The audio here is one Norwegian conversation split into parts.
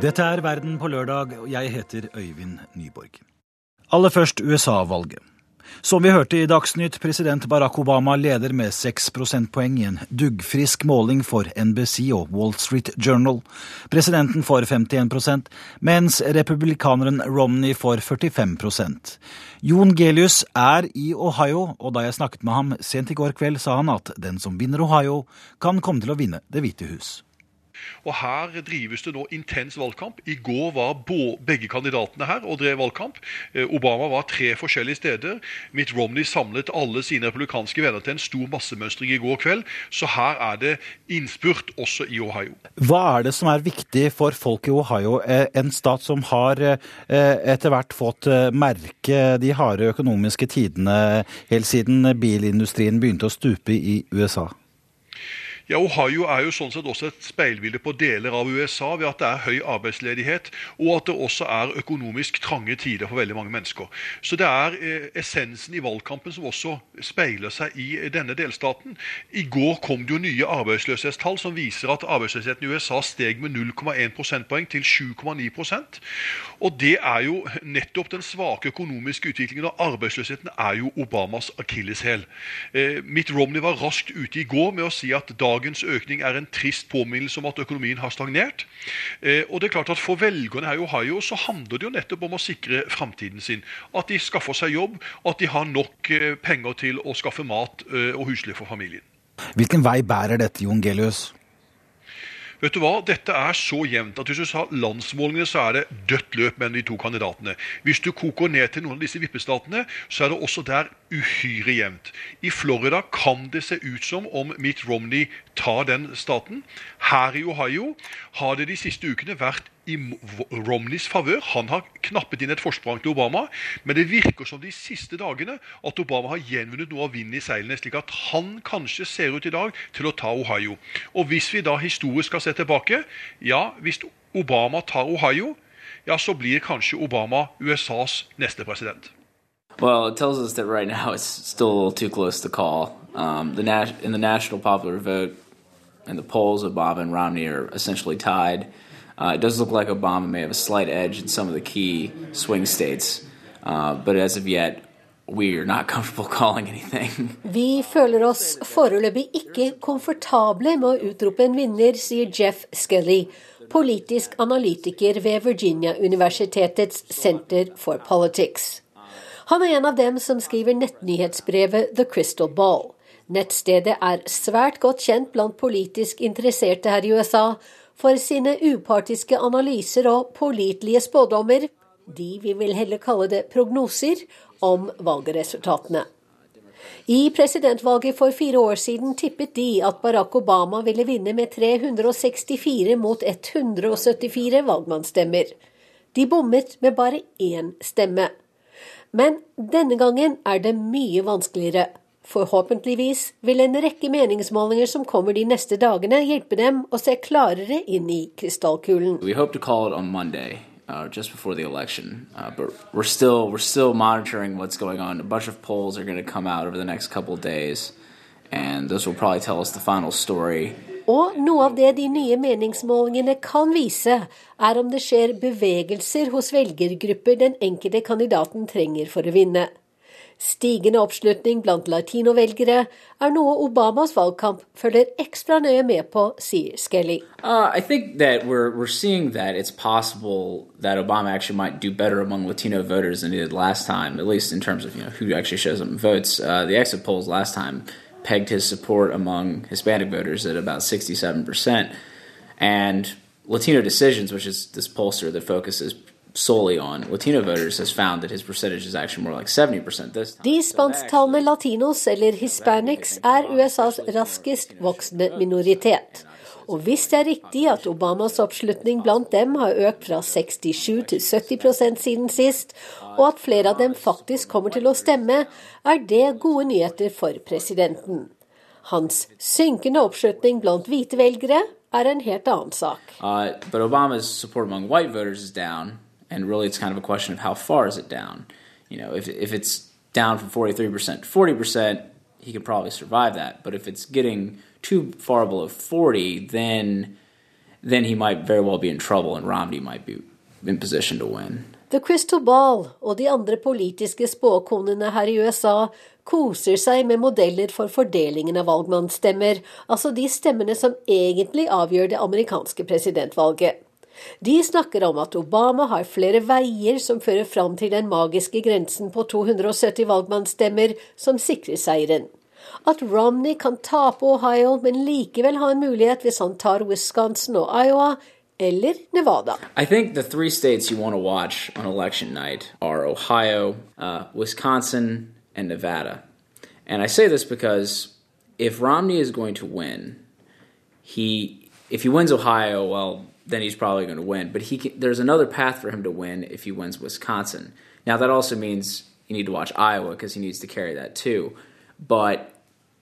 Dette er Verden på lørdag, og jeg heter Øyvind Nyborg. Aller først USA-valget. Som vi hørte i Dagsnytt, president Barack Obama leder med seks prosentpoeng i en duggfrisk måling for NBC og Wall Street Journal. Presidenten får 51% mens republikaneren Romney får 45% Jon Gelius er i Ohio, og da jeg snakket med ham sent i går kveld, sa han at den som vinner Ohio, kan komme til å vinne Det hvite hus. Og Her drives det nå intens valgkamp. I går var begge kandidatene her og drev valgkamp. Eh, Obama var tre forskjellige steder. Mitt Romney samlet alle sine republikanske venner til en stor massemønstring i går kveld. Så her er det innspurt også i Ohio. Hva er det som er viktig for folk i Ohio, eh, en stat som har eh, etter hvert fått merke de harde økonomiske tidene helt siden bilindustrien begynte å stupe i USA? Ja, Ohio er jo sånn sett også et speilbilde på deler av USA ved at det er høy arbeidsledighet, og at det også er økonomisk trange tider for veldig mange mennesker. Så det er eh, essensen i valgkampen som også speiler seg i denne delstaten. I går kom det jo nye arbeidsløshetstall som viser at arbeidsløsheten i USA steg med 0,1 prosentpoeng til 7,9% Og det er jo nettopp den svake økonomiske utviklingen, og arbeidsløsheten er jo Obamas akilleshæl. Eh, Mitt Romney var raskt ute i går med å si at dagen dagens økning er en trist påminnelse om at økonomien har stagnert. Eh, og det er klart at For velgerne her i Ohio så handler det jo nettopp om å sikre framtiden sin. At de skaffer seg jobb, at de har nok eh, penger til å skaffe mat eh, og husly for familien. Hvilken vei bærer dette, Jon Gelius? Vet du hva? Dette er så jevnt at hvis du sa landsmålingene, så er det dødt løp mellom de to kandidatene. Hvis du koker ned til noen av disse vippestatene, så er det også der uhyre jevnt. I Florida kan det se ut som om Mitt Romney tar den staten. Her i Ohio har det de siste ukene vært i Romneys favør. Han har knappet inn et forsprang til Obama, men det virker som de siste dagene at Obama har gjenvunnet noe av vinden i seilene, slik at han kanskje ser ut i dag til å ta Ohio. Og hvis vi da historisk skal se tilbake, ja, hvis Obama tar Ohio, ja, så blir kanskje Obama USAs neste president. Well, it tells us that right now it's still a little too close to call. Um, the nat- in the national popular vote and the polls, Obama and Romney are essentially tied. Uh, it does look like Obama may have a slight edge in some of the key swing states, uh, but as of yet. Vi føler oss foreløpig ikke komfortable med å utrope en vinner, sier Jeff Skelly, politisk analytiker ved Virginia-universitetets Center for Politics. Han er en av dem som skriver nettnyhetsbrevet The Crystal Ball. Nettstedet er svært godt kjent blant politisk interesserte her i USA for sine upartiske analyser og pålitelige spådommer, de vi vil heller kalle det prognoser, om valgresultatene. I presidentvalget for fire år siden tippet de at Barack Obama ville vinne med 364 mot 174 valgmannsstemmer. De bommet med bare én stemme. Men denne gangen er det mye vanskeligere. Forhåpentligvis vil en rekke meningsmålinger som kommer de neste dagene, hjelpe dem å se klarere inn i krystallkulen. Uh, just before the election, uh, but we're still we're still monitoring what's going on. A bunch of polls are going to come out over the next couple days, and those will probably tell us the final story. Og noe av det de nye meningsmålingene kan vise, er om det skjer bevegelser hos velgergrupper den enkelte kandidaten trenger for å vinne. Stigende oppslutning blant latinovelgere er noe Obamas valgkamp følger ekstra nøye med på, sier Skelly. Uh, I think that we're, we're seeing that it's possible Obama actually might do better among Latino voters than he did last time, at least in terms of you know, who actually shows up. Uh, exit polls last time pegged his support among Hispanic voters at about 67%. And Latino Decisions, which is this pollster that focuses solely on Latino voters, has found that his percentage is actually more like 70% this time. De spansktalende latinos, eller hispanics, er USAs raskest voksende minoritet. Og hvis det er riktig at Obamas oppslutning blant dem har økt fra 67 til 70 siden sist, og at flere av dem faktisk kommer til å stemme, er det gode nyheter for presidenten. Hans synkende oppslutning blant hvite velgere er en helt annen sak. Uh, Obama's support among white voters is down, and really it's kind of a question of how far is it down. You know, if, if it's down from 43% to 40%, he could probably survive that. But if it's getting too far below 40, then then he might very well be in trouble, and Romney might be in position to win. The Crystal Ball og de andre politiske spåkonene her i USA koser seg med modeller for fordelingen av valgmannsstemmer, altså de stemmene som egentlig avgjør det amerikanske presidentvalget. De snakker om at Obama har flere veier som fører fram til den magiske grensen på 270 valgmannsstemmer som sikrer seieren. At Romney kan tape Ohio, men likevel ha en mulighet hvis han tar Wisconsin og Iowa, eller Nevada. I think the three states you want to watch on election night are Ohio, uh, Wisconsin, and Nevada. And I say this because if Romney is going to win, he if he wins Ohio, well, then he's probably going to win. But he can, there's another path for him to win if he wins Wisconsin. Now that also means you need to watch Iowa because he needs to carry that too. But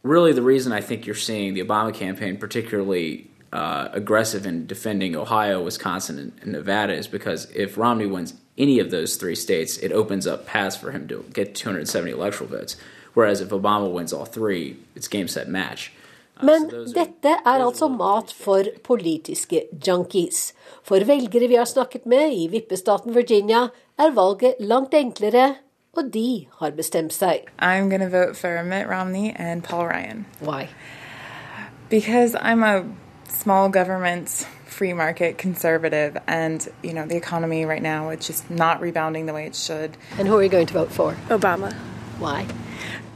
really, the reason I think you're seeing the Obama campaign particularly uh, aggressive in defending Ohio, Wisconsin, and, and, Nevada is because if Romney wins any of those three states, it opens up paths for him to get 270 electoral votes. Whereas if Obama wins all three, it's game set match. Uh, Men so dette er altså mat for politiske junkies. For velgere vi har snakket med i vippestaten Virginia, er valget langt enklere, og de har bestemt seg. I'm going to vote for Mitt Romney and Paul Ryan. Why? Because I'm a small governments, free market, conservative, and you know the economy right now it's just not rebounding the way it should. And who are you going to vote for? Obama. Why?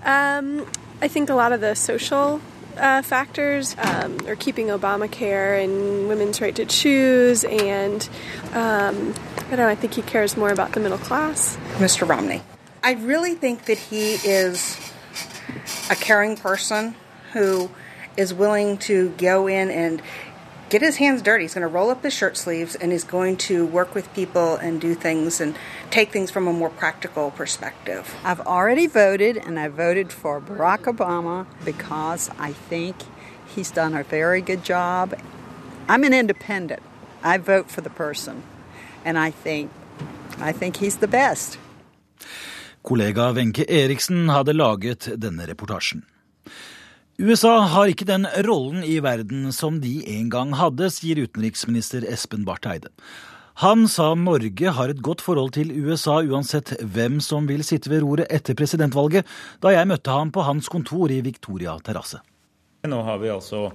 Um, I think a lot of the social uh, factors um, are keeping Obamacare and women's right to choose, and um, I don't know. I think he cares more about the middle class. Mr. Romney. I really think that he is a caring person who is willing to go in and get his hands dirty. He's going to roll up his shirt sleeves and he's going to work with people and do things and take things from a more practical perspective. I've already voted and I voted for Barack Obama because I think he's done a very good job. I'm an independent. I vote for the person and I think I think he's the best. Kollega Wenche Eriksen hadde laget denne reportasjen. USA har ikke den rollen i verden som de en gang hadde, sier utenriksminister Espen Barth Eide. Han sa Norge har et godt forhold til USA uansett hvem som vil sitte ved roret etter presidentvalget, da jeg møtte ham på hans kontor i Victoria terrasse. Nå har vi altså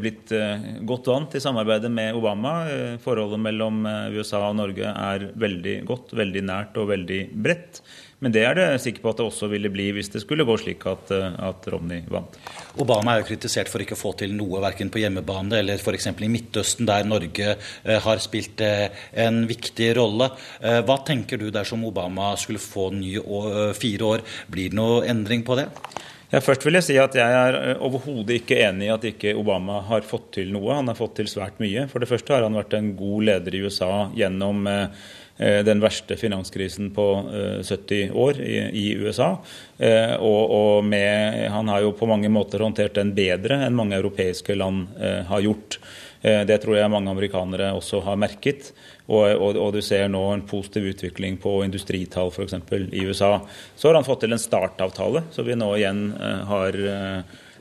blitt eh, godt vant til samarbeidet med Obama. Eh, forholdet mellom USA og Norge er veldig godt, veldig nært og veldig bredt. Men det er det sikker på at det også ville bli hvis det skulle gå slik at, eh, at Romney vant. Obama er jo kritisert for ikke å få til noe verken på hjemmebane eller f.eks. i Midtøsten, der Norge eh, har spilt eh, en viktig rolle. Hva tenker du dersom Obama skulle få ny fire år? Blir det noe endring på det? Ja, først vil jeg si at jeg er overhodet ikke enig i at ikke Obama har fått til noe. Han har fått til svært mye. For det første har han vært en god leder i USA gjennom Eh, den verste finanskrisen på 70 eh, år i, USA. Eh, og, og med, han har jo på mange måter håndtert den bedre enn mange europeiske land har gjort. Det tror jeg mange amerikanere også har merket. Og, og, og, du ser nå en positiv utvikling på industritall f.eks. i USA. Så har han fått til en startavtale, så vi nå igjen har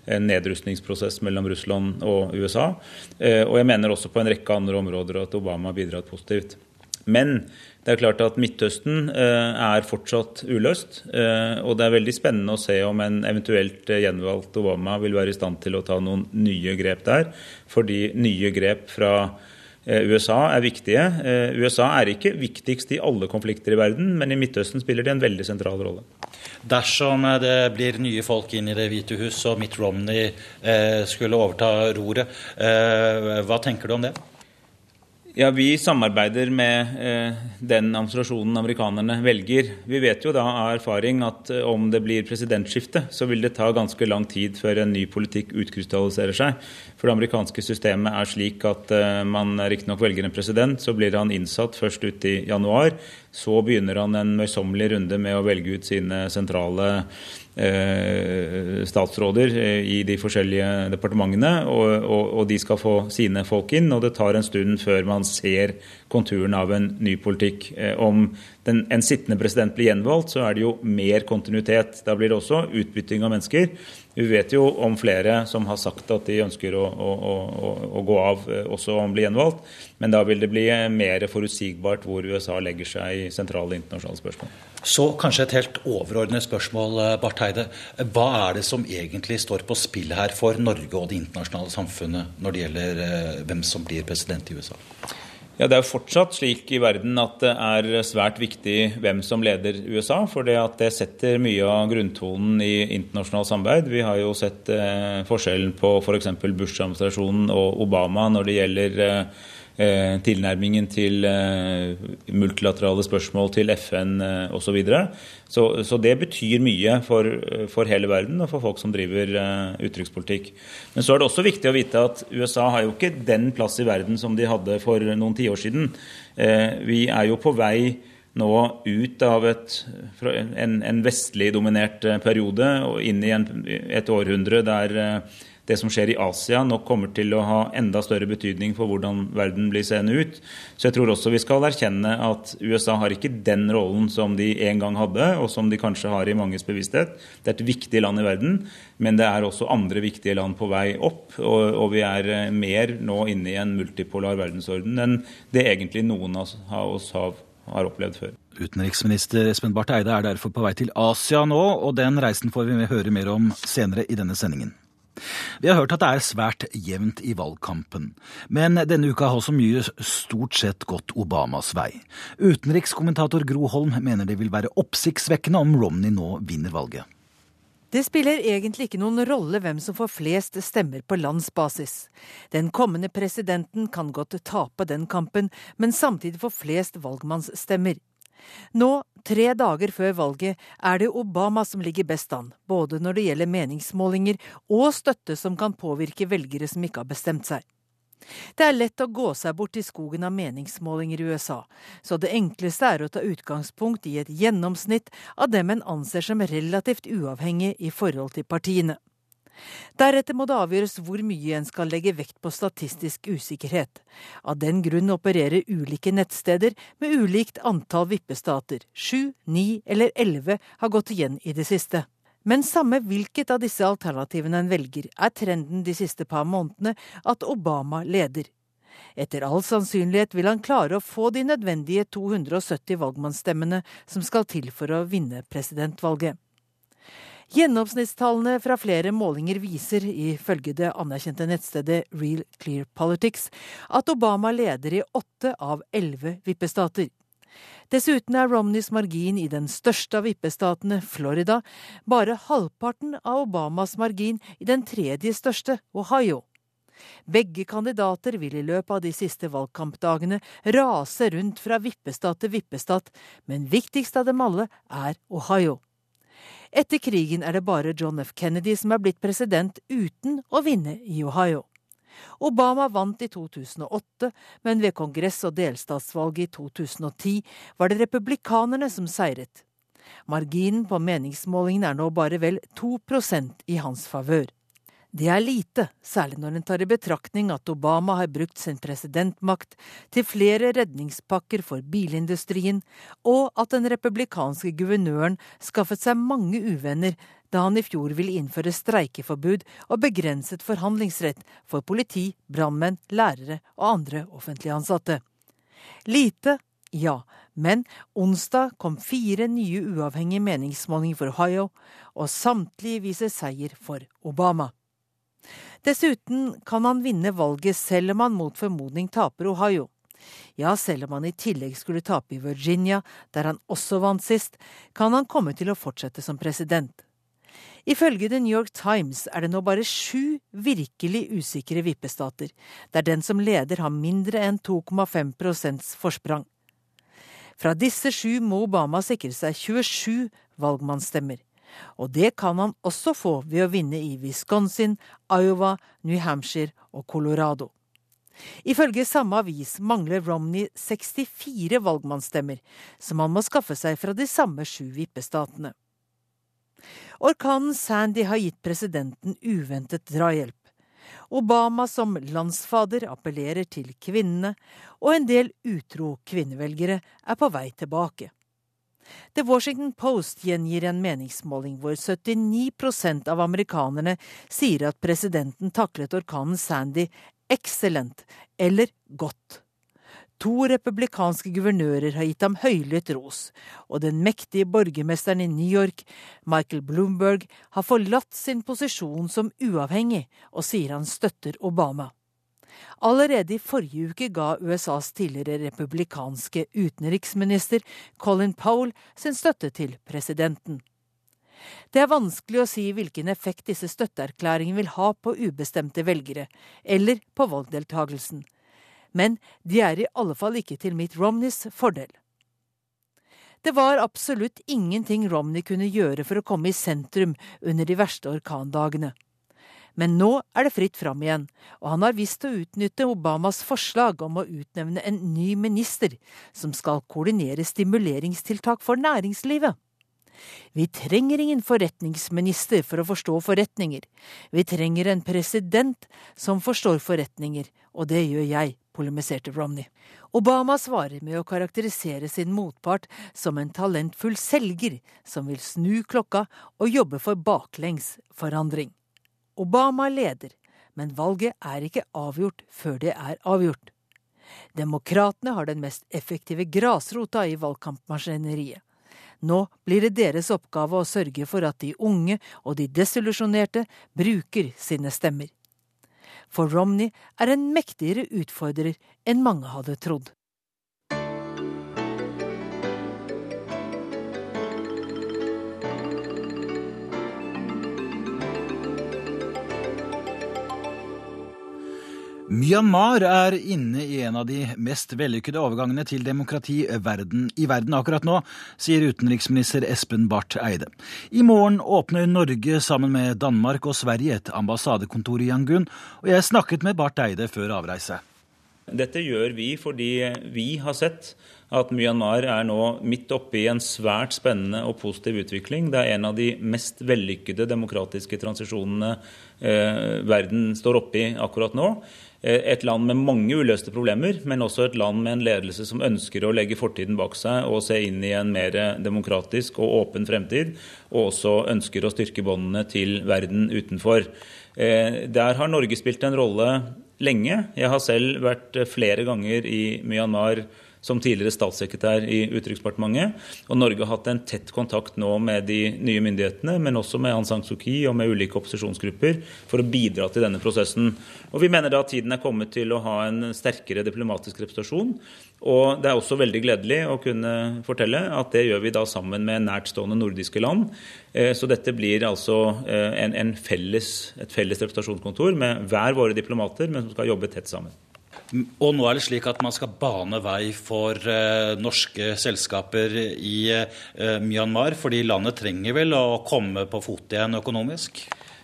en nedrustningsprosess mellom Russland og USA. Og jeg mener også på en rekke andre områder at Obama har bidratt positivt. Men det er klart at Midtøsten eh, er fortsatt uløst. Eh, og det er veldig spennende å se om en eventuelt eh, gjenvalgt Obama vil være i stand til å ta noen nye grep der. Fordi nye grep fra USA er viktige. USA er ikke viktigst i alle konflikter i verden, men i Midtøsten spiller de en veldig sentral rolle. Dersom det blir nye folk inn i Det hvite hus og Mitt Romney skulle overta roret, hva tenker du om det? Ja, Vi samarbeider med eh, den administrasjonen amerikanerne velger. Vi vet jo da av erfaring at eh, om det blir presidentskifte, så vil det ta ganske lang tid før en ny politikk utkrystalliserer seg. For det amerikanske systemet er slik at eh, man riktignok velger en president, så blir han innsatt først ut i januar. Så begynner han en møysommelig runde med å velge ut sine sentrale statsråder eh, i de forskjellige departementene, og, og, og, de skal få sine folk inn. Og det tar en stund før man ser konturen av en ny politikk. Eh, om den, en sittende president blir gjenvalgt, så er det jo mer kontinuitet. Da blir det også utbytting av mennesker. Vi vet jo om flere som har sagt at de ønsker å, å, å, å gå av eh, også om bli gjenvalgt. Men da vil det bli mer forutsigbart hvor USA legger seg i sentrale internasjonale spørsmål. Så kanskje et helt overordnet spørsmål, eh, Barth Eide. Hva er det som egentlig står på spill her for Norge og det internasjonale samfunnet når det gjelder eh, hvem som blir president i USA? Ja, Det er jo fortsatt slik i verden at det er svært viktig hvem som leder USA. For det, setter mye av grunntonen i internasjonalt samarbeid. Vi har jo sett eh, forskjellen på f.eks. For Bush-administrasjonen og Obama når det gjelder tilnærmingen til eh, multilaterale spørsmål, til FN eh, osv. Så, så Så det betyr mye for, for, hele verden og for folk som driver utenrikspolitikk. Men så er det også viktig å vite at USA har jo ikke den plass i verden som de hadde for noen tiår siden. Vi er jo på vei nå ut av et, en, en vestlig dominert periode og inn i en, et århundre der det som skjer i Asia nok kommer til å ha enda større betydning for hvordan verden blir seende ut. Så jeg tror også vi skal erkjenne at USA har ikke den rollen som de en gang hadde, og som de kanskje har i manges bevissthet. Det er et viktig land i verden, men det er også andre viktige land på vei opp. Og, og vi er eh, mer nå inne i en multipolar verdensorden enn det egentlig noen av oss har, har opplevd før. Utenriksminister Espen Barth Eide er derfor på vei til Asia nå, og den reisen får vi høre mer om senere i denne sendingen. Vi har hørt at det er svært jevnt i valgkampen, men denne uka har også mye stort sett gått Obamas vei. Utenrikskommentator Gro Holm mener det vil være oppsiktsvekkende om Romney nå vinner valget. Det spiller egentlig ikke noen rolle hvem som får flest stemmer på landsbasis. Den kommende presidenten kan godt tape den kampen, men samtidig få flest valgmannsstemmer. Nå, tre dager før valget, er det Obama som ligger best an, både når det gjelder meningsmålinger og støtte som kan påvirke velgere som ikke har bestemt seg. Det er lett å gå seg bort i skogen av meningsmålinger i USA, så det enkleste er å ta utgangspunkt i et gjennomsnitt av dem en anser som relativt uavhengig i forhold til partiene. Deretter må det avgjøres hvor mye en skal legge vekt på statistisk usikkerhet. Av den grunn opererer ulike nettsteder med ulikt antall vippestater. Sju, ni eller elleve har gått igjen i det siste. Men samme hvilket av disse alternativene en velger, er trenden de siste par månedene at Obama leder. Etter all sannsynlighet vil han klare å få de nødvendige 270 valgmannsstemmene som skal til for å vinne presidentvalget. Gjennomsnittstallene fra flere målinger viser, ifølge det anerkjente nettstedet Real Clear Politics, at Obama leder i åtte av elleve vippestater. Dessuten er Romneys margin i den største av vippestatene, Florida, bare halvparten av Obamas margin i den tredje største, Ohio. Begge kandidater vil i løpet av de siste valgkampdagene rase rundt fra vippestat til vippestat, men viktigst av dem alle er Ohio. Etter krigen er det bare John F. Kennedy som er blitt president uten å vinne i Ohio. Obama vant i 2008, men ved kongress- og delstatsvalget i 2010 var det republikanerne som seiret. Marginen på meningsmålingene er nå bare vel 2% i hans favør. Det er lite, særlig når en tar i betraktning at Obama har brukt sin presidentmakt til flere redningspakker for bilindustrien, og at den republikanske guvernøren skaffet seg mange uvenner da han i fjor ville innføre streikeforbud og begrenset forhandlingsrett for politi, brannmenn, lærere og andre offentlig ansatte. Lite, ja, men onsdag kom fire nye uavhengige meningsmålinger for Ohio, og samtlige viser seier for Obama. Dessuten kan han vinne valget selv om han mot formodning taper Ohio. Ja, selv om han i tillegg skulle tape i Virginia, der han også vant sist, kan han komme til å fortsette som president. Ifølge The New York Times er det nå bare sju virkelig usikre vippestater, der den som leder har mindre enn 2,5 forsprang. Fra disse sju må Obama sikre seg 27 valgmannsstemmer. Og det kan han også få ved å vinne i Wisconsin, Iowa, New Hampshire og Colorado. Ifølge samme avis mangler Romney 64 valgmannsstemmer, som han må skaffe seg fra de samme sju vippestatene. Orkanen Sandy har gitt presidenten uventet drahjelp. Obama som landsfader appellerer til kvinnene, og en del utro kvinnevelgere er på vei tilbake. The Washington Post gjengir en meningsmåling hvor 79% av amerikanerne sier at presidenten taklet orkanen Sandy excellent eller godt. To republikanske guvernører har gitt ham høylytt ros, og den mektige borgermesteren i New York, Michael Bloomberg, har forlatt sin posisjon som uavhengig og sier han støtter Obama. Allerede i forrige uke ga USAs tidligere republikanske utenriksminister Colin Powell sin støtte til presidenten. Det er vanskelig å si hvilken effekt disse støtteerklæringene vil ha på ubestemte velgere, eller på valgdeltagelsen men de er i alle fall ikke til Mitt Romneys fordel. Det var absolutt ingenting Romney kunne gjøre for å komme i sentrum under de verste orkandagene. Men nå er det fritt fram igjen, og han har visst å utnytte Obamas forslag om å utnevne en ny minister som skal koordinere stimuleringstiltak for næringslivet. Vi trenger ingen forretningsminister for å forstå forretninger. Vi trenger en president som forstår forretninger, og det gjør jeg, polemiserte Romney. Obama svarer med å karakterisere sin motpart som en talentfull selger som vil snu klokka og jobbe for baklengs forandring. Obama leder, men valget er ikke avgjort før det er avgjort. Demokratene har den mest effektive grasrota i valgkampmaskineriet. Nå blir det deres oppgave å sørge for at de unge og de desillusjonerte bruker sine stemmer for Romney er en mektigere utfordrer enn mange hadde trodd. Myanmar er inne i en av de mest vellykkede overgangene til demokrati verden, i verden akkurat nå, sier utenriksminister Espen Barth Eide. I morgen åpner Norge sammen med Danmark og Sverige et ambassadekontor i Yangon, og jeg snakket med Barth Eide før avreise. Dette gjør vi fordi vi har sett at Myanmar er nå midt oppe i en svært spennende og positiv utvikling. Det er en av de mest vellykkede demokratiske transisjonene eh, verden står oppe i akkurat nå. Eh, et land med mange uløste problemer, men også et land med en ledelse som ønsker å legge fortiden bak seg og se inn i en mer demokratisk og åpen fremtid, og også ønsker å styrke båndene til verden utenfor. Eh, der har Norge spilt en rolle lenge. Jeg har selv vært flere ganger i Myanmar som tidligere statssekretær i Utenriksdepartementet. Og Norge har hatt en tett kontakt nå med de nye myndighetene, men også med Aung San Suu Kyi og med ulike opposisjonsgrupper, for å bidra til denne prosessen. Og Vi mener da at tiden er kommet til å ha en sterkere diplomatisk representasjon. Og det er også veldig gledelig å kunne fortelle at det gjør vi da sammen med nærtstående nordiske land. Eh, så dette blir altså eh, en, en felles, et felles representasjonskontor med hver våre diplomater, men som skal jobbe tett sammen. Og nå er det slik at man skal bane vei for eh, norske selskaper i eh, Myanmar, fordi landet trenger vel å komme på fot igjen økonomisk?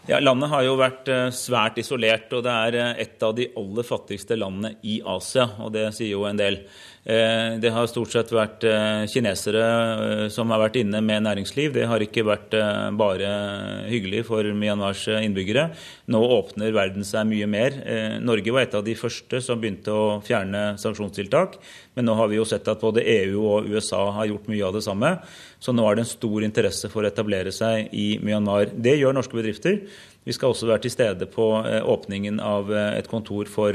Ja, Landet har jo vært uh, svært isolert, og det er et av de aller fattigste landene i Asia. og Det sier jo en del. Eh, det har stort sett vært eh, kinesere eh, som har vært inne med næringsliv. Det har ikke vært bare hyggelig for Myanmars innbyggere. Nå åpner verden seg mye mer. Norge var et av de første som begynte å fjerne sanksjonstiltak. Men nå har vi jo sett at både EU og USA har gjort mye av det samme. Så nå er det en stor interesse for å etablere seg i Myanmar. Det gjør norske bedrifter. Vi skal også være til stede på åpningen av et kontor for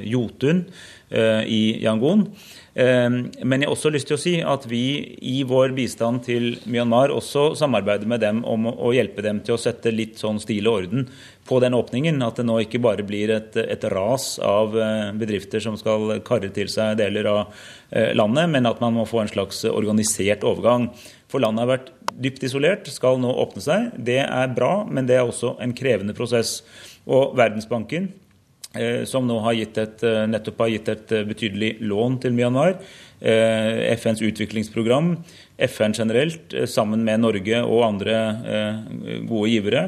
Jotun i Yangon. Ehm, men jeg har også lyst til å si at vi i vår bistand til Myanmar også samarbeider med dem om å hjelpe dem til å sette litt sånn stil og orden på den åpningen. At det nå ikke bare blir et, et ras av eh, bedrifter som skal karre til seg deler av eh, landet, men at man må få en slags organisert overgang. For landet har vært dypt isolert, skal nå åpne seg. Det er bra, men det er også en krevende prosess. Og Verdensbanken Eh, som nå har et, eh, nettopp har gitt et eh, betydelig lån til Myanmar. FNs utviklingsprogram, FN generelt, sammen med Norge og andre gode givere,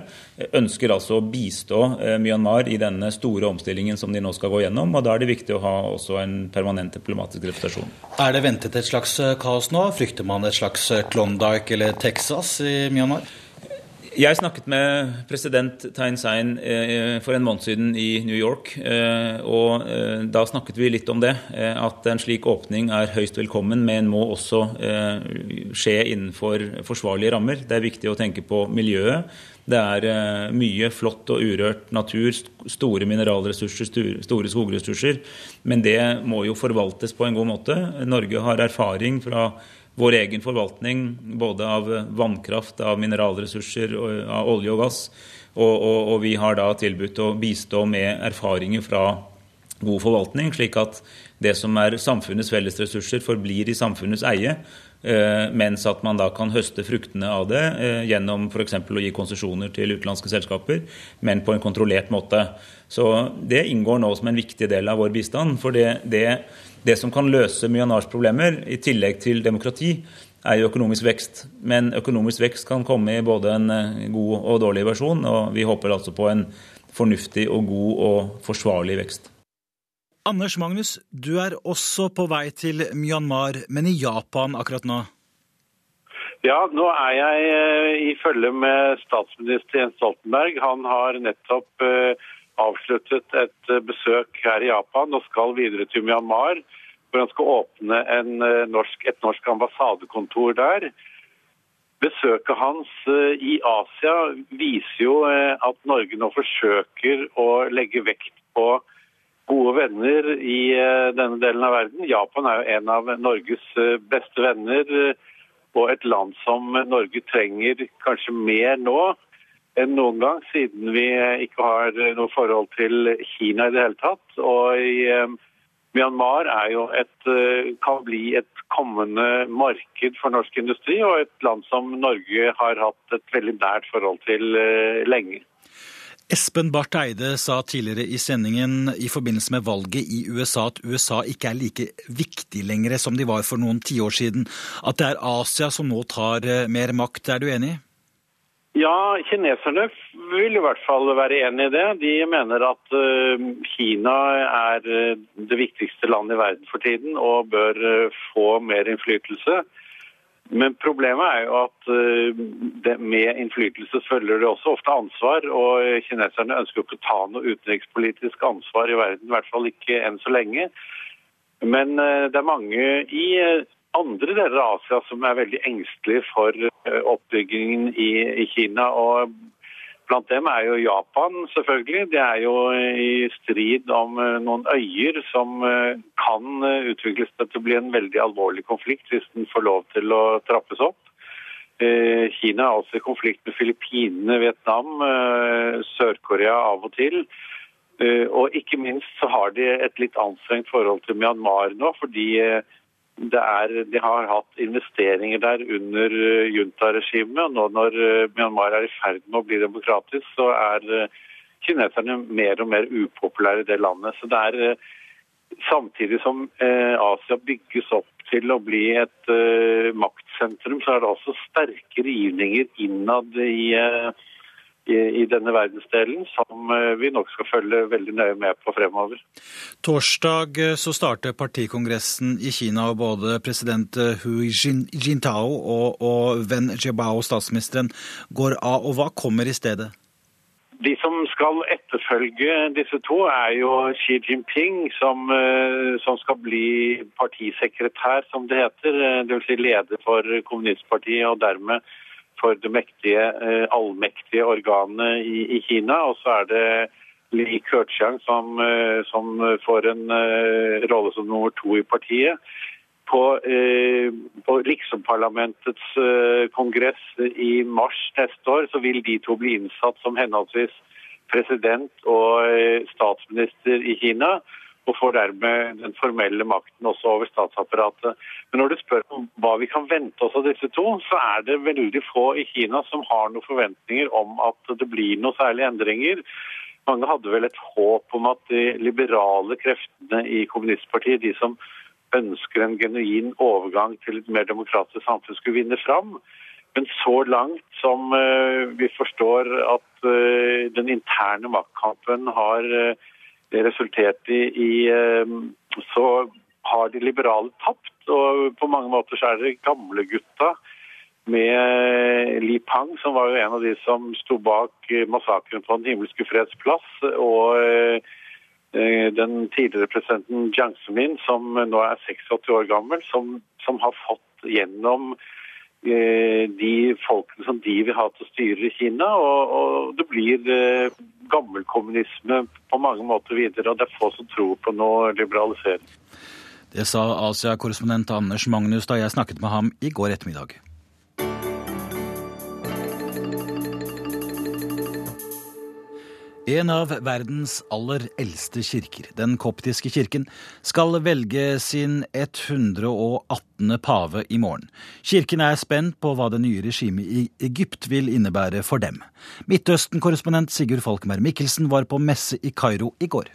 ønsker altså å bistå Myanmar i denne store omstillingen som de nå skal gå gjennom. og Da er det viktig å ha også en permanent diplomatisk representasjon. Er det ventet et slags kaos nå? Frykter man et slags Klondyke eller Texas i Myanmar? Jeg snakket med president Thein Sein eh, for en måned siden i New York. Eh, og eh, Da snakket vi litt om det. At en slik åpning er høyst velkommen, men må også skje innenfor forsvarlige rammer. Det er viktig å tenke på miljøet. Det er mye flott og urørt natur, store mineralressurser, store skogressurser. Men det må jo forvaltes på en god måte. Norge har erfaring fra vår egen forvaltning både av vannkraft, av mineralressurser, av olje og gass. Og, og, og, vi har da tilbudt å bistå med erfaringer fra god forvaltning, slik at det som er samfunnets fellesressurser, forblir i samfunnets eie. Eh, mens at man da kan høste fruktene av det eh, gjennom f.eks. å gi konsesjoner til utenlandske selskaper, men på en kontrollert måte. Så Det inngår nå som en viktig del av vår bistand. for det, det det som kan løse Myanmars problemer, i tillegg til demokrati, er jo økonomisk vekst. Men økonomisk vekst kan komme i både en eh, god og dårlig versjon, og vi håper altså på en fornuftig og god og forsvarlig vekst. Anders Magnus, du er også på vei til Myanmar, men i Japan akkurat nå? Ja, nå er jeg eh, i følge med statsminister Jens Stoltenberg. Han har nettopp eh, avsluttet et eh, besøk her i Japan og skal videre til Myanmar, hvor han skal åpne norsk, et norsk ambassadekontor der. Besøket hans i Asia viser jo at Norge nå forsøker å legge vekt på gode venner i denne delen av verden. Japan er jo en av Norges beste venner og et land som Norge trenger kanskje mer nå enn noen gang, siden vi ikke har noe forhold til Kina i det hele tatt. Og i eh, Myanmar er jo et, eh, kan bli et kommende marked for norsk industri, og et land som Norge har hatt et veldig nært forhold til eh, lenge. Espen Barth Eide sa tidligere i sendingen i forbindelse med valget i USA at USA ikke er like viktig lenger som de var for noen tiår siden. At det er Asia som nå tar mer makt. Er du enig? Ja, kineserne vil i hvert fall være enig i det. De mener at uh, Kina er uh, det viktigste landet i verden for tiden og bør få mer innflytelse. Men problemet er jo at det, med innflytelse følger det også ofte ansvar. Og kineserne ønsker jo ikke å ta noe utenrikspolitisk ansvar i verden, i hvert fall ikke enn så lenge. Men det er mange i andre deler av Asia som er veldig engstelige for eh, oppbyggingen i Kina. og Blant dem er jo Japan, selvfølgelig. Det er jo i strid om eh, noen øyer som eh, kan utvikles til å bli en veldig alvorlig konflikt hvis den får lov til å trappes opp. Kina er også i konflikt med Filippinene, Vietnam, Sør-Korea av og til. Og ikke minst så har de et litt anstrengt forhold til Myanmar nå, fordi er, de har hatt investeringer der under eh, juntaregimet. Nå når eh, Myanmar er i ferd med å bli demokratisk, så er eh, kineserne mer og mer upopulære i det landet. Så det er Samtidig som Asia bygges opp til å bli et maktsentrum, så er det også sterke rivninger innad i i, i denne verdensdelen, som eh, vi nok skal følge veldig nøye med på fremover. Torsdag eh, så starter partikongressen i Kina, og både president eh, Hu Jintao og, og Wen Jiabao, statsministeren, går av. Og hva kommer i stedet? De som skal etterfølge disse to, er jo Xi Jinping, som, som skal bli partisekretær, som det heter. Dvs. Si leder for kommunistpartiet, og dermed for det mektige, eh, allmektige organet i, i Kina. Og så er det Li Keqiang som, eh, som får en uh, rolle som nummer to i partiet. På, uh, på Riksomparlamentets uh, kongress i mars neste år så vil de to bli innsatt som henholdsvis president og statsminister i Kina og får dermed den formelle makten også over statsapparatet. Men når du spør om hva vi kan vente oss av disse to, så er det veldig få i Kina som har noen forventninger om at det blir noen særlige endringer. Mange hadde vel et håp om at de liberale kreftene i kommunistpartiet, de som ønsker en genuin overgang til et mer demokratisk samfunn, skulle vinne fram. Men så langt som uh, vi forstår at uh, den interne maktkampen har uh, resultert i, i eh, så har de liberale tapt. Og på mange måter så er det gamlegutta med Li Pang, som var jo en av de som sto bak massakren på Den himmelske freds plass, og den tidligere presidenten Jiang Zemin, som nå er 86 år gammel, som, som har fått gjennom de folkene som de vil ha til å styre i Kina. Og, og det blir gammelkommunisme på mange måter videre, og det er få som tror på noe liberalisering. Det sa Asia-korrespondent Anders Magnus da jeg snakket med ham i går ettermiddag. En av verdens aller eldste kirker, den koptiske kirken, skal velge sin 118. pave i morgen. Kirken er spent på hva det nye regimet i Egypt vil innebære for dem. Midtøsten-korrespondent Sigurd Falkmer Mikkelsen var på messe i Kairo i går.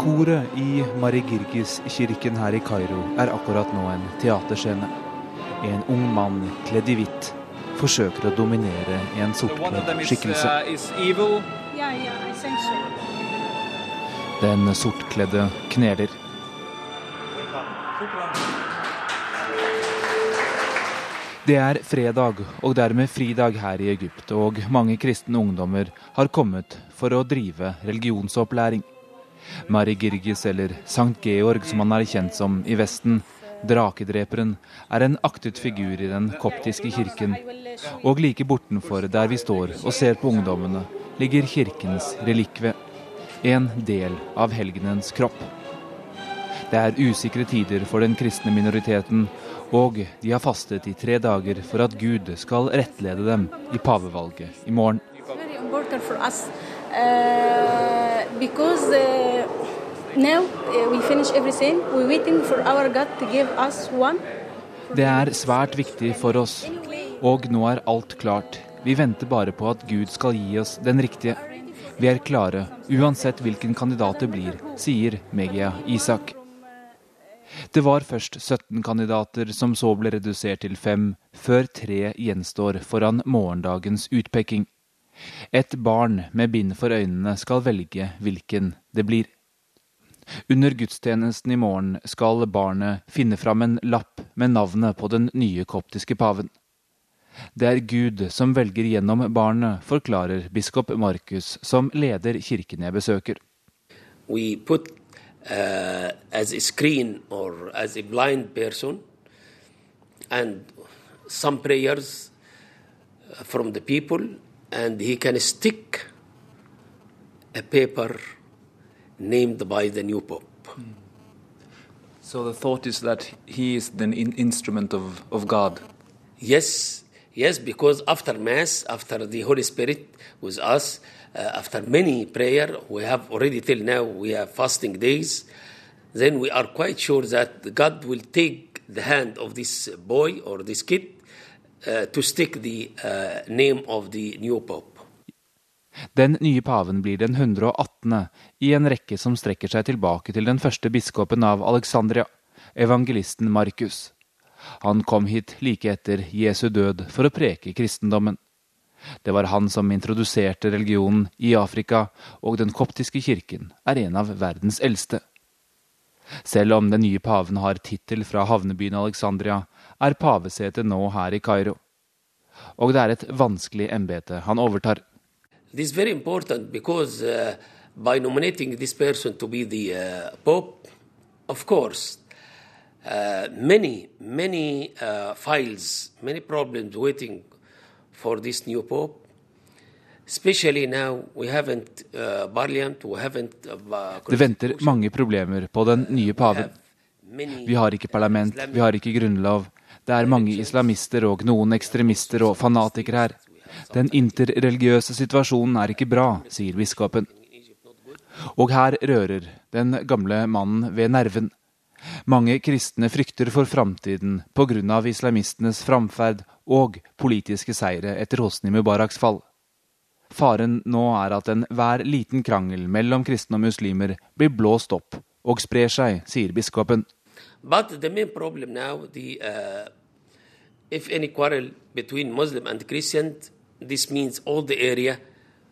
Koret i Marigirgis-kirken her i Kairo er akkurat nå en teaterscene. En ung mann kledd i hvitt forsøker å dominere en sortkledd skikkelse. Den sortkledde kneler. Det er fredag og dermed fridag her i Egypt, og mange kristne ungdommer har kommet for å drive religionsopplæring. Mari Girgis, eller Sankt Georg som han er kjent som i Vesten, drakedreperen, er en aktet figur i den koptiske kirken. Og like bortenfor der vi står og ser på ungdommene, ligger kirkens relikve. En del av helgenens kropp. Det er usikre tider for den kristne minoriteten, og de har fastet i tre dager for at Gud skal rettlede dem i pavevalget i morgen. Det er svært viktig for oss, og nå er alt klart. Vi venter bare på at Gud skal gi oss den riktige. Vi er klare, uansett hvilken kandidat det blir, sier Megia Isak. Det var først 17 kandidater, som så ble redusert til fem, før tre gjenstår foran morgendagens utpeking. Et barn med bind for øynene skal velge hvilken det blir. Under gudstjenesten i morgen skal barnet finne fram en lapp med navnet på den nye koptiske paven. Det er Gud som velger gjennom barnet, forklarer biskop Markus, som leder kirken jeg besøker. We put uh, as a screen or as blind person, and some prayers from the people, and he can stick a paper named by the new pope. So the thought is that he is the in instrument of, of God. Yes, yes, because after Mass, after the Holy Spirit with us, uh, after many prayer, we have already till now we have fasting days. Then we are quite sure that God will take the hand of this boy or this kid uh, to stick the uh, name of the new pope. Den nye paven blir den 118. i en rekke som strekker seg tilbake til den første biskopen av Alexandria, evangelisten Markus. Han kom hit like etter Jesu død for å preke kristendommen. Det var han som introduserte religionen i Afrika, og den koptiske kirken er en av verdens eldste. Selv om den nye paven har tittel fra havnebyen Alexandria, er pavesetet nå her i Kairo. Og det er et vanskelig embete han overtar. This is very important because uh, by nominating this person to be the uh, Pope, of course, uh, many, many files, many problems waiting for this new Pope. Especially now we haven't uh, Barliant, we haven't, uh, Det venter mange problemer på den nye paven. Vi har ikke parlament, vi har ikke grunnlov. Det er mange islamister og noen ekstremister og fanatikere her. Den interreligiøse situasjonen er ikke bra, sier biskopen. Og her rører den gamle mannen ved nerven. Mange kristne frykter for framtiden pga. islamistenes framferd og politiske seire etter Hosni Mubaraks fall. Faren nå er at enhver liten krangel mellom kristne og muslimer blir blåst opp og sprer seg, sier biskopen. But the main problem now, the, uh, if any quarrel between Muslim and Christian, this means all the area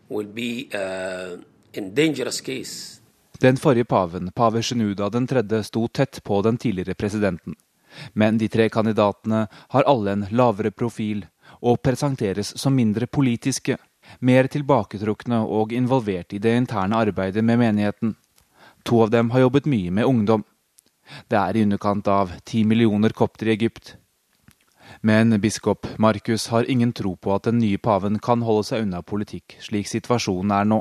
will be uh, in dangerous case. Den forrige paven, pave Sjenuda den tredje, sto tett på den tidligere presidenten. Men de tre kandidatene har alle en lavere profil og presenteres som mindre politiske, mer tilbaketrukne og involvert i det interne arbeidet med menigheten. To av dem har jobbet mye med ungdom. Det er i underkant av ti millioner kopter i Egypt. Men biskop Markus har ingen tro på at den nye paven kan holde seg unna politikk slik situasjonen er nå.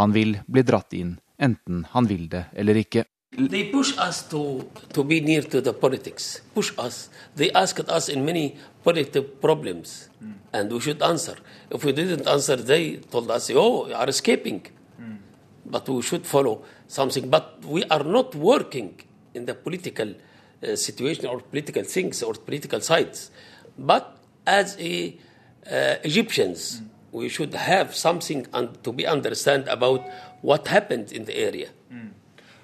Han vil bli dratt inn, enten han vil det eller ikke. They push us to, to be near to the politics, push us. They asked us in many political problems, mm. and we should answer. If we didn't answer, they told us, oh, you are escaping. Mm. But we should follow something. But we are not working in the political uh, situation or political things or political sides. But as a, uh, Egyptians, mm. we should have something to be understand about what happened in the area.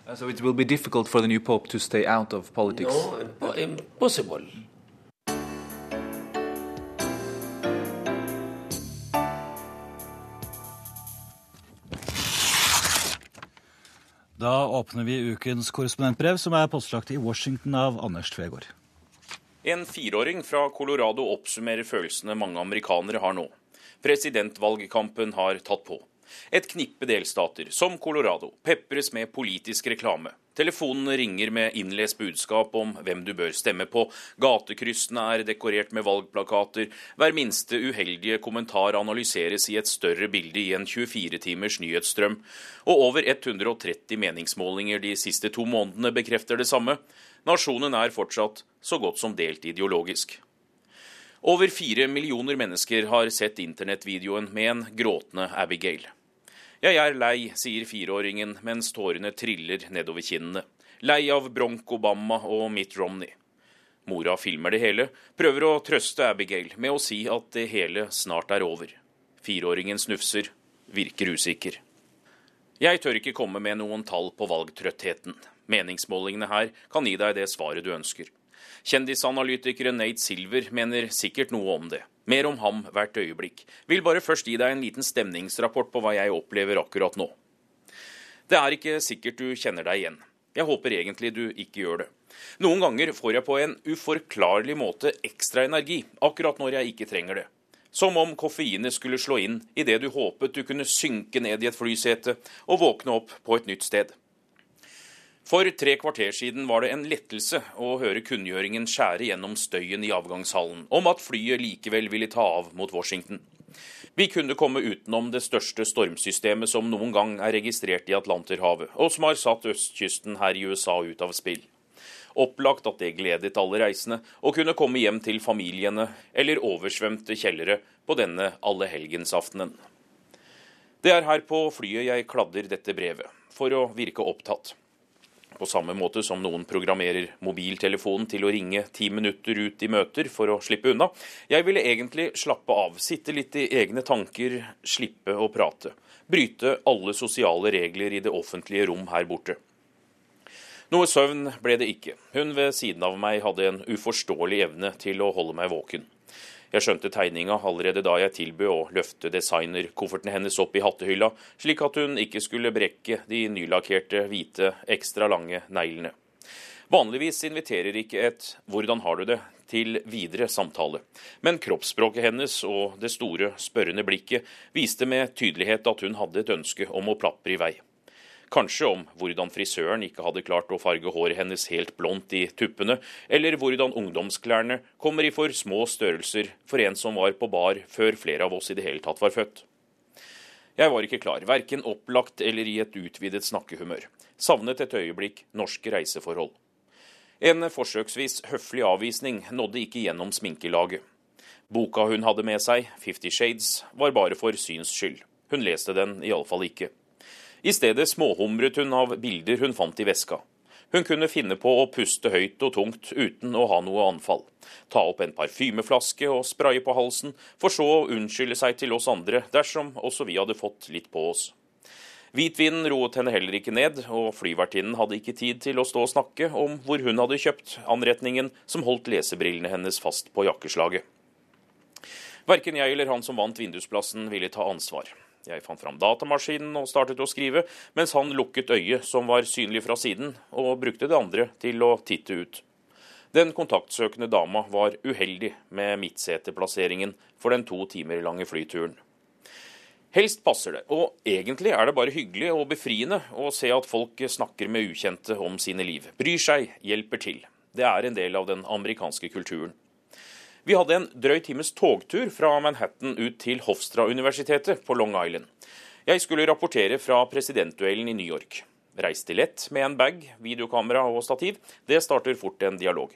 Uh, so it will be difficult for the new pope to stay out of politics? No, impossible. Da åpner vi ukens korrespondentbrev, som er postlagt i Washington av Anders Tvegård. En fireåring fra Colorado oppsummerer følelsene mange amerikanere har nå. Presidentvalgkampen har tatt på. Et knippe delstater, som Colorado, pepres med politisk reklame. Telefonene ringer med innlest budskap om hvem du bør stemme på. Gatekryssene er dekorert med valgplakater. Hver minste uheldige kommentar analyseres i et større bilde i en 24 timers nyhetsstrøm. Og over 130 meningsmålinger de siste to månedene bekrefter det samme. Nasjonen er fortsatt så godt som delt ideologisk. Over fire millioner mennesker har sett internettvideoen med en gråtende Abigail. Jeg er lei, sier fireåringen mens tårene triller nedover kinnene. Lei av Bronk Obama og Mitt Romney. Mora filmer det hele, prøver å trøste Abigail med å si at det hele snart er over. Fireåringen snufser, virker usikker. Jeg tør ikke komme med noen tall på valgtrøttheten. Meningsmålingene her kan gi deg det svaret du ønsker. Kjendisanalytikeren Nate Silver mener sikkert noe om det. Mer om ham hvert øyeblikk. Vil bare først gi deg en liten stemningsrapport på hva jeg opplever akkurat nå. Det er ikke sikkert du kjenner deg igjen. Jeg håper egentlig du ikke gjør det. Noen ganger får jeg på en uforklarlig måte ekstra energi, akkurat når jeg ikke trenger det. Som om koffeinet skulle slå inn idet du håpet du kunne synke ned i et flysete og våkne opp på et nytt sted. For tre kvarter siden var det en lettelse å høre kunngjøringen skjære gjennom støyen i avgangshallen om at flyet likevel ville ta av mot Washington. Vi kunne komme utenom det største stormsystemet som noen gang er registrert i Atlanterhavet, og som har satt østkysten her i USA ut av spill. Opplagt at det gledet alle reisende å kunne komme hjem til familiene eller oversvømte kjellere på denne allehelgensaftenen. Det er her på flyet jeg kladder dette brevet, for å virke opptatt. På samme måte som noen programmerer mobiltelefonen til å ringe ti minutter ut i møter for å slippe unna. Jeg ville egentlig slappe av, sitte litt i egne tanker, slippe å prate. Bryte alle sosiale regler i det offentlige rom her borte. Noe søvn ble det ikke. Hun ved siden av meg hadde en uforståelig evne til å holde meg våken. Jeg skjønte tegninga allerede da jeg tilbød å løfte designerkofferten hennes opp i hattehylla, slik at hun ikke skulle brekke de nylakkerte, hvite, ekstra lange neglene. Vanligvis inviterer ikke et 'hvordan har du det' til videre samtale, men kroppsspråket hennes og det store, spørrende blikket viste med tydelighet at hun hadde et ønske om å plapre i vei. Kanskje om hvordan frisøren ikke hadde klart å farge håret hennes helt blondt i tuppene, eller hvordan ungdomsklærne kommer i for små størrelser for en som var på bar før flere av oss i det hele tatt var født. Jeg var ikke klar, verken opplagt eller i et utvidet snakkehumør. Savnet et øyeblikk norske reiseforhold. En forsøksvis høflig avvisning nådde ikke gjennom sminkelaget. Boka hun hadde med seg, Fifty Shades, var bare for syns skyld. Hun leste den iallfall ikke. I stedet småhumret hun av bilder hun fant i veska. Hun kunne finne på å puste høyt og tungt uten å ha noe anfall. Ta opp en parfymeflaske og spraye på halsen, for så å unnskylde seg til oss andre dersom også vi hadde fått litt på oss. Hvitvinen roet henne heller ikke ned, og flyvertinnen hadde ikke tid til å stå og snakke om hvor hun hadde kjøpt anretningen som holdt lesebrillene hennes fast på jakkeslaget. Verken jeg eller han som vant vindusplassen ville ta ansvar. Jeg fant fram datamaskinen og startet å skrive, mens han lukket øyet som var synlig fra siden, og brukte det andre til å titte ut. Den kontaktsøkende dama var uheldig med midtseteplasseringen for den to timer lange flyturen. Helst passer det, og egentlig er det bare hyggelig og befriende å se at folk snakker med ukjente om sine liv. Bryr seg, hjelper til. Det er en del av den amerikanske kulturen. Vi hadde en drøy times togtur fra Manhattan ut til Hofstra-universitetet på Long Island. Jeg skulle rapportere fra presidentduellen i New York. Reiste lett med en bag, videokamera og stativ. Det starter fort en dialog.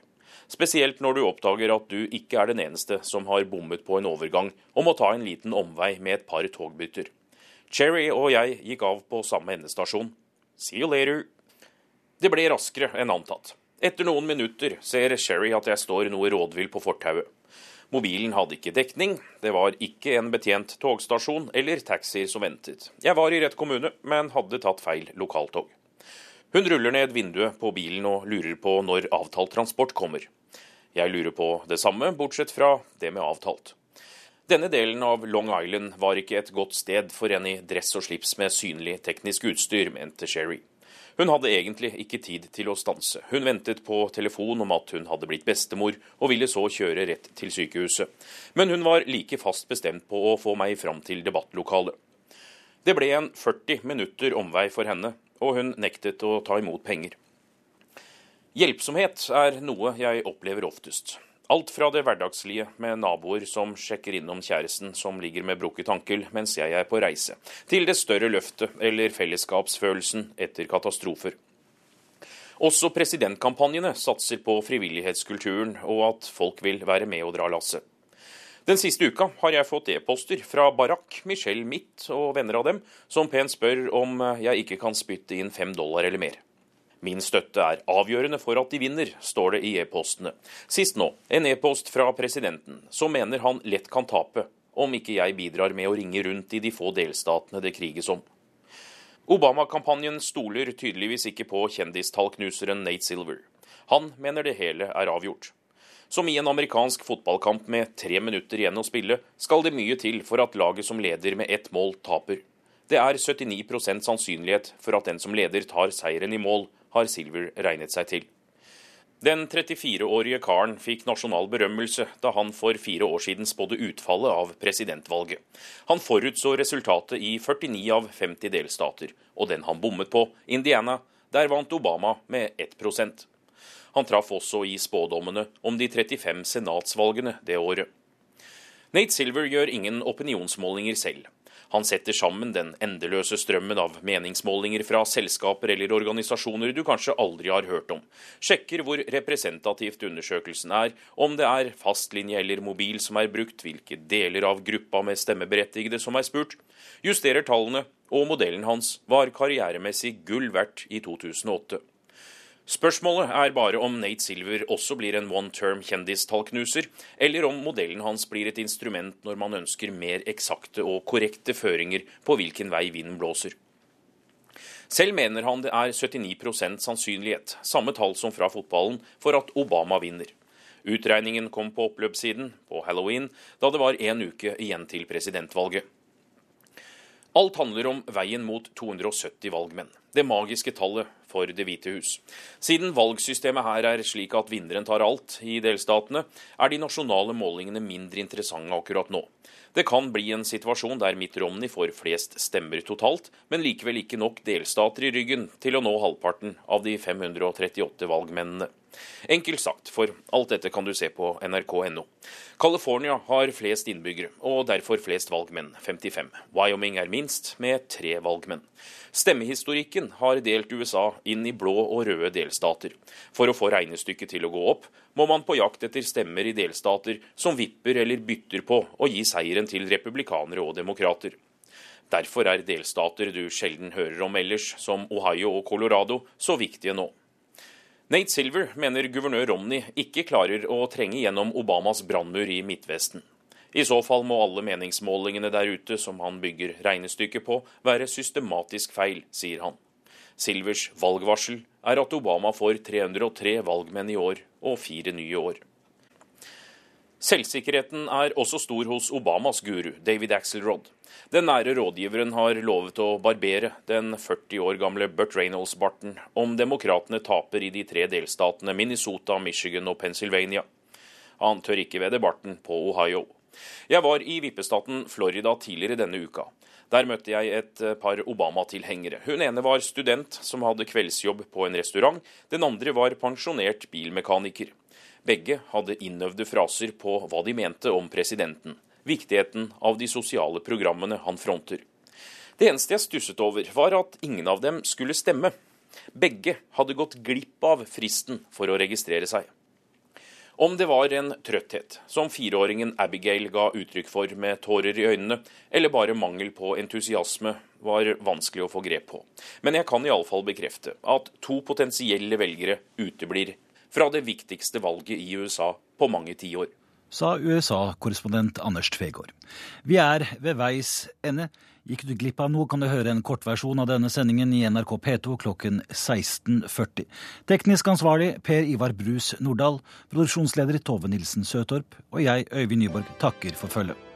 Spesielt når du oppdager at du ikke er den eneste som har bommet på en overgang og må ta en liten omvei med et par togbytter. Cherry og jeg gikk av på samme endestasjon. See you later. Det ble raskere enn antatt. Etter noen minutter ser Sherry at jeg står noe rådvill på fortauet. Mobilen hadde ikke dekning, det var ikke en betjent togstasjon eller taxi som ventet. Jeg var i rett kommune, men hadde tatt feil lokaltog. Hun ruller ned vinduet på bilen og lurer på når avtalt transport kommer. Jeg lurer på det samme, bortsett fra det med avtalt. Denne delen av Long Island var ikke et godt sted for en i dress og slips med synlig teknisk utstyr, mente Sherry. Hun hadde egentlig ikke tid til å stanse. Hun ventet på telefon om at hun hadde blitt bestemor, og ville så kjøre rett til sykehuset. Men hun var like fast bestemt på å få meg fram til debattlokalet. Det ble en 40 minutter omvei for henne, og hun nektet å ta imot penger. Hjelpsomhet er noe jeg opplever oftest. Alt fra det hverdagslige med naboer som sjekker innom kjæresten som ligger med brukket ankel mens jeg er på reise, til det større løftet eller fellesskapsfølelsen etter katastrofer. Også presidentkampanjene satser på frivillighetskulturen og at folk vil være med og dra lasset. Den siste uka har jeg fått e-poster fra Barack, Michelle Mitt og venner av dem, som pent spør om jeg ikke kan spytte inn fem dollar eller mer. Min støtte er avgjørende for at de vinner, står det i e-postene. Sist nå en e-post fra presidenten, som mener han lett kan tape om ikke jeg bidrar med å ringe rundt i de få delstatene det kriges om. Obama-kampanjen stoler tydeligvis ikke på kjendistallknuseren Nate Silver. Han mener det hele er avgjort. Som i en amerikansk fotballkamp med tre minutter igjen å spille, skal det mye til for at laget som leder med ett mål, taper. Det er 79% sannsynlighet for at den som leder, tar seieren i mål, har Silver regnet seg til. Den 34-årige karen fikk nasjonal berømmelse da han for fire år siden spådde utfallet av presidentvalget. Han forutså resultatet i 49 av 50 delstater, og den han bommet på, Indiana, der vant Obama med 1% Han traff også i spådommene om de 35 senatsvalgene det året. Nate Silver gjør ingen opinionsmålinger selv. Han setter sammen den endeløse strømmen av meningsmålinger fra selskaper eller organisasjoner du kanskje aldri har hørt om, sjekker hvor representativt undersøkelsen er, om det er fastlinje eller mobil som er brukt, hvilke deler av gruppa med stemmeberettigede som er spurt, justerer tallene, og modellen hans var karrieremessig gull verdt i 2008. Spørsmålet er bare om Nate Silver også blir en one term kjendistallknuser, eller om modellen hans blir et instrument når man ønsker mer eksakte og korrekte føringer på hvilken vei vinden blåser. Selv mener han det er 79% sannsynlighet, samme tall som fra fotballen, for at Obama vinner. Utregningen kom på oppløpssiden på halloween, da det var én uke igjen til presidentvalget. Alt handler om veien mot 270 valgmenn, det magiske tallet for Det hvite hus. Siden valgsystemet her er slik at vinneren tar alt i delstatene, er de nasjonale målingene mindre interessante akkurat nå. Det kan bli en situasjon der Mitt Romney får flest stemmer totalt, men likevel ikke nok delstater i ryggen til å nå halvparten av de 538 valgmennene. Enkelt sagt, for alt dette kan du se på nrk.no. California har flest innbyggere, og derfor flest valgmenn, 55. Wyoming er minst, med tre valgmenn. Stemmehistorikken har delt USA inn i blå og røde delstater. For å få regnestykket til å gå opp, må man på jakt etter stemmer i delstater som vipper eller bytter på å gi seieren til republikanere og demokrater. Derfor er delstater du sjelden hører om ellers, som Ohio og Colorado, så viktige nå. Nate Silver mener guvernør Romney ikke klarer å trenge gjennom Obamas brannmur i Midtvesten. I så fall må alle meningsmålingene der ute som han bygger regnestykket på, være systematisk feil, sier han. Silvers valgvarsel er at Obama får 303 valgmenn i år og fire nye år. Selvsikkerheten er også stor hos Obamas guru, David Axelrod. Den nære rådgiveren har lovet å barbere den 40 år gamle Burt Reynolds-barten om demokratene taper i de tre delstatene Minnesota, Michigan og Pennsylvania. Han tør ikke vedde barten på Ohio. Jeg var i vippestaten Florida tidligere denne uka. Der møtte jeg et par Obama-tilhengere. Hun ene var student som hadde kveldsjobb på en restaurant. Den andre var pensjonert bilmekaniker. Begge hadde innøvde fraser på hva de mente om presidenten, viktigheten av de sosiale programmene han fronter. Det eneste jeg stusset over, var at ingen av dem skulle stemme. Begge hadde gått glipp av fristen for å registrere seg. Om det var en trøtthet, som fireåringen Abigail ga uttrykk for med tårer i øynene, eller bare mangel på entusiasme, var vanskelig å få grep på. Men jeg kan iallfall bekrefte at to potensielle velgere uteblir fra det viktigste valget i USA på mange tiår. Sa USA-korrespondent Anders Tvegård. Vi er ved veis ende. Gikk du glipp av noe, kan du høre en kortversjon av denne sendingen i NRK P2 klokken 16.40. Teknisk ansvarlig Per Ivar Brus Nordahl, produksjonsleder Tove Nilsen Søtorp og jeg, Øyvind Nyborg, takker for følget.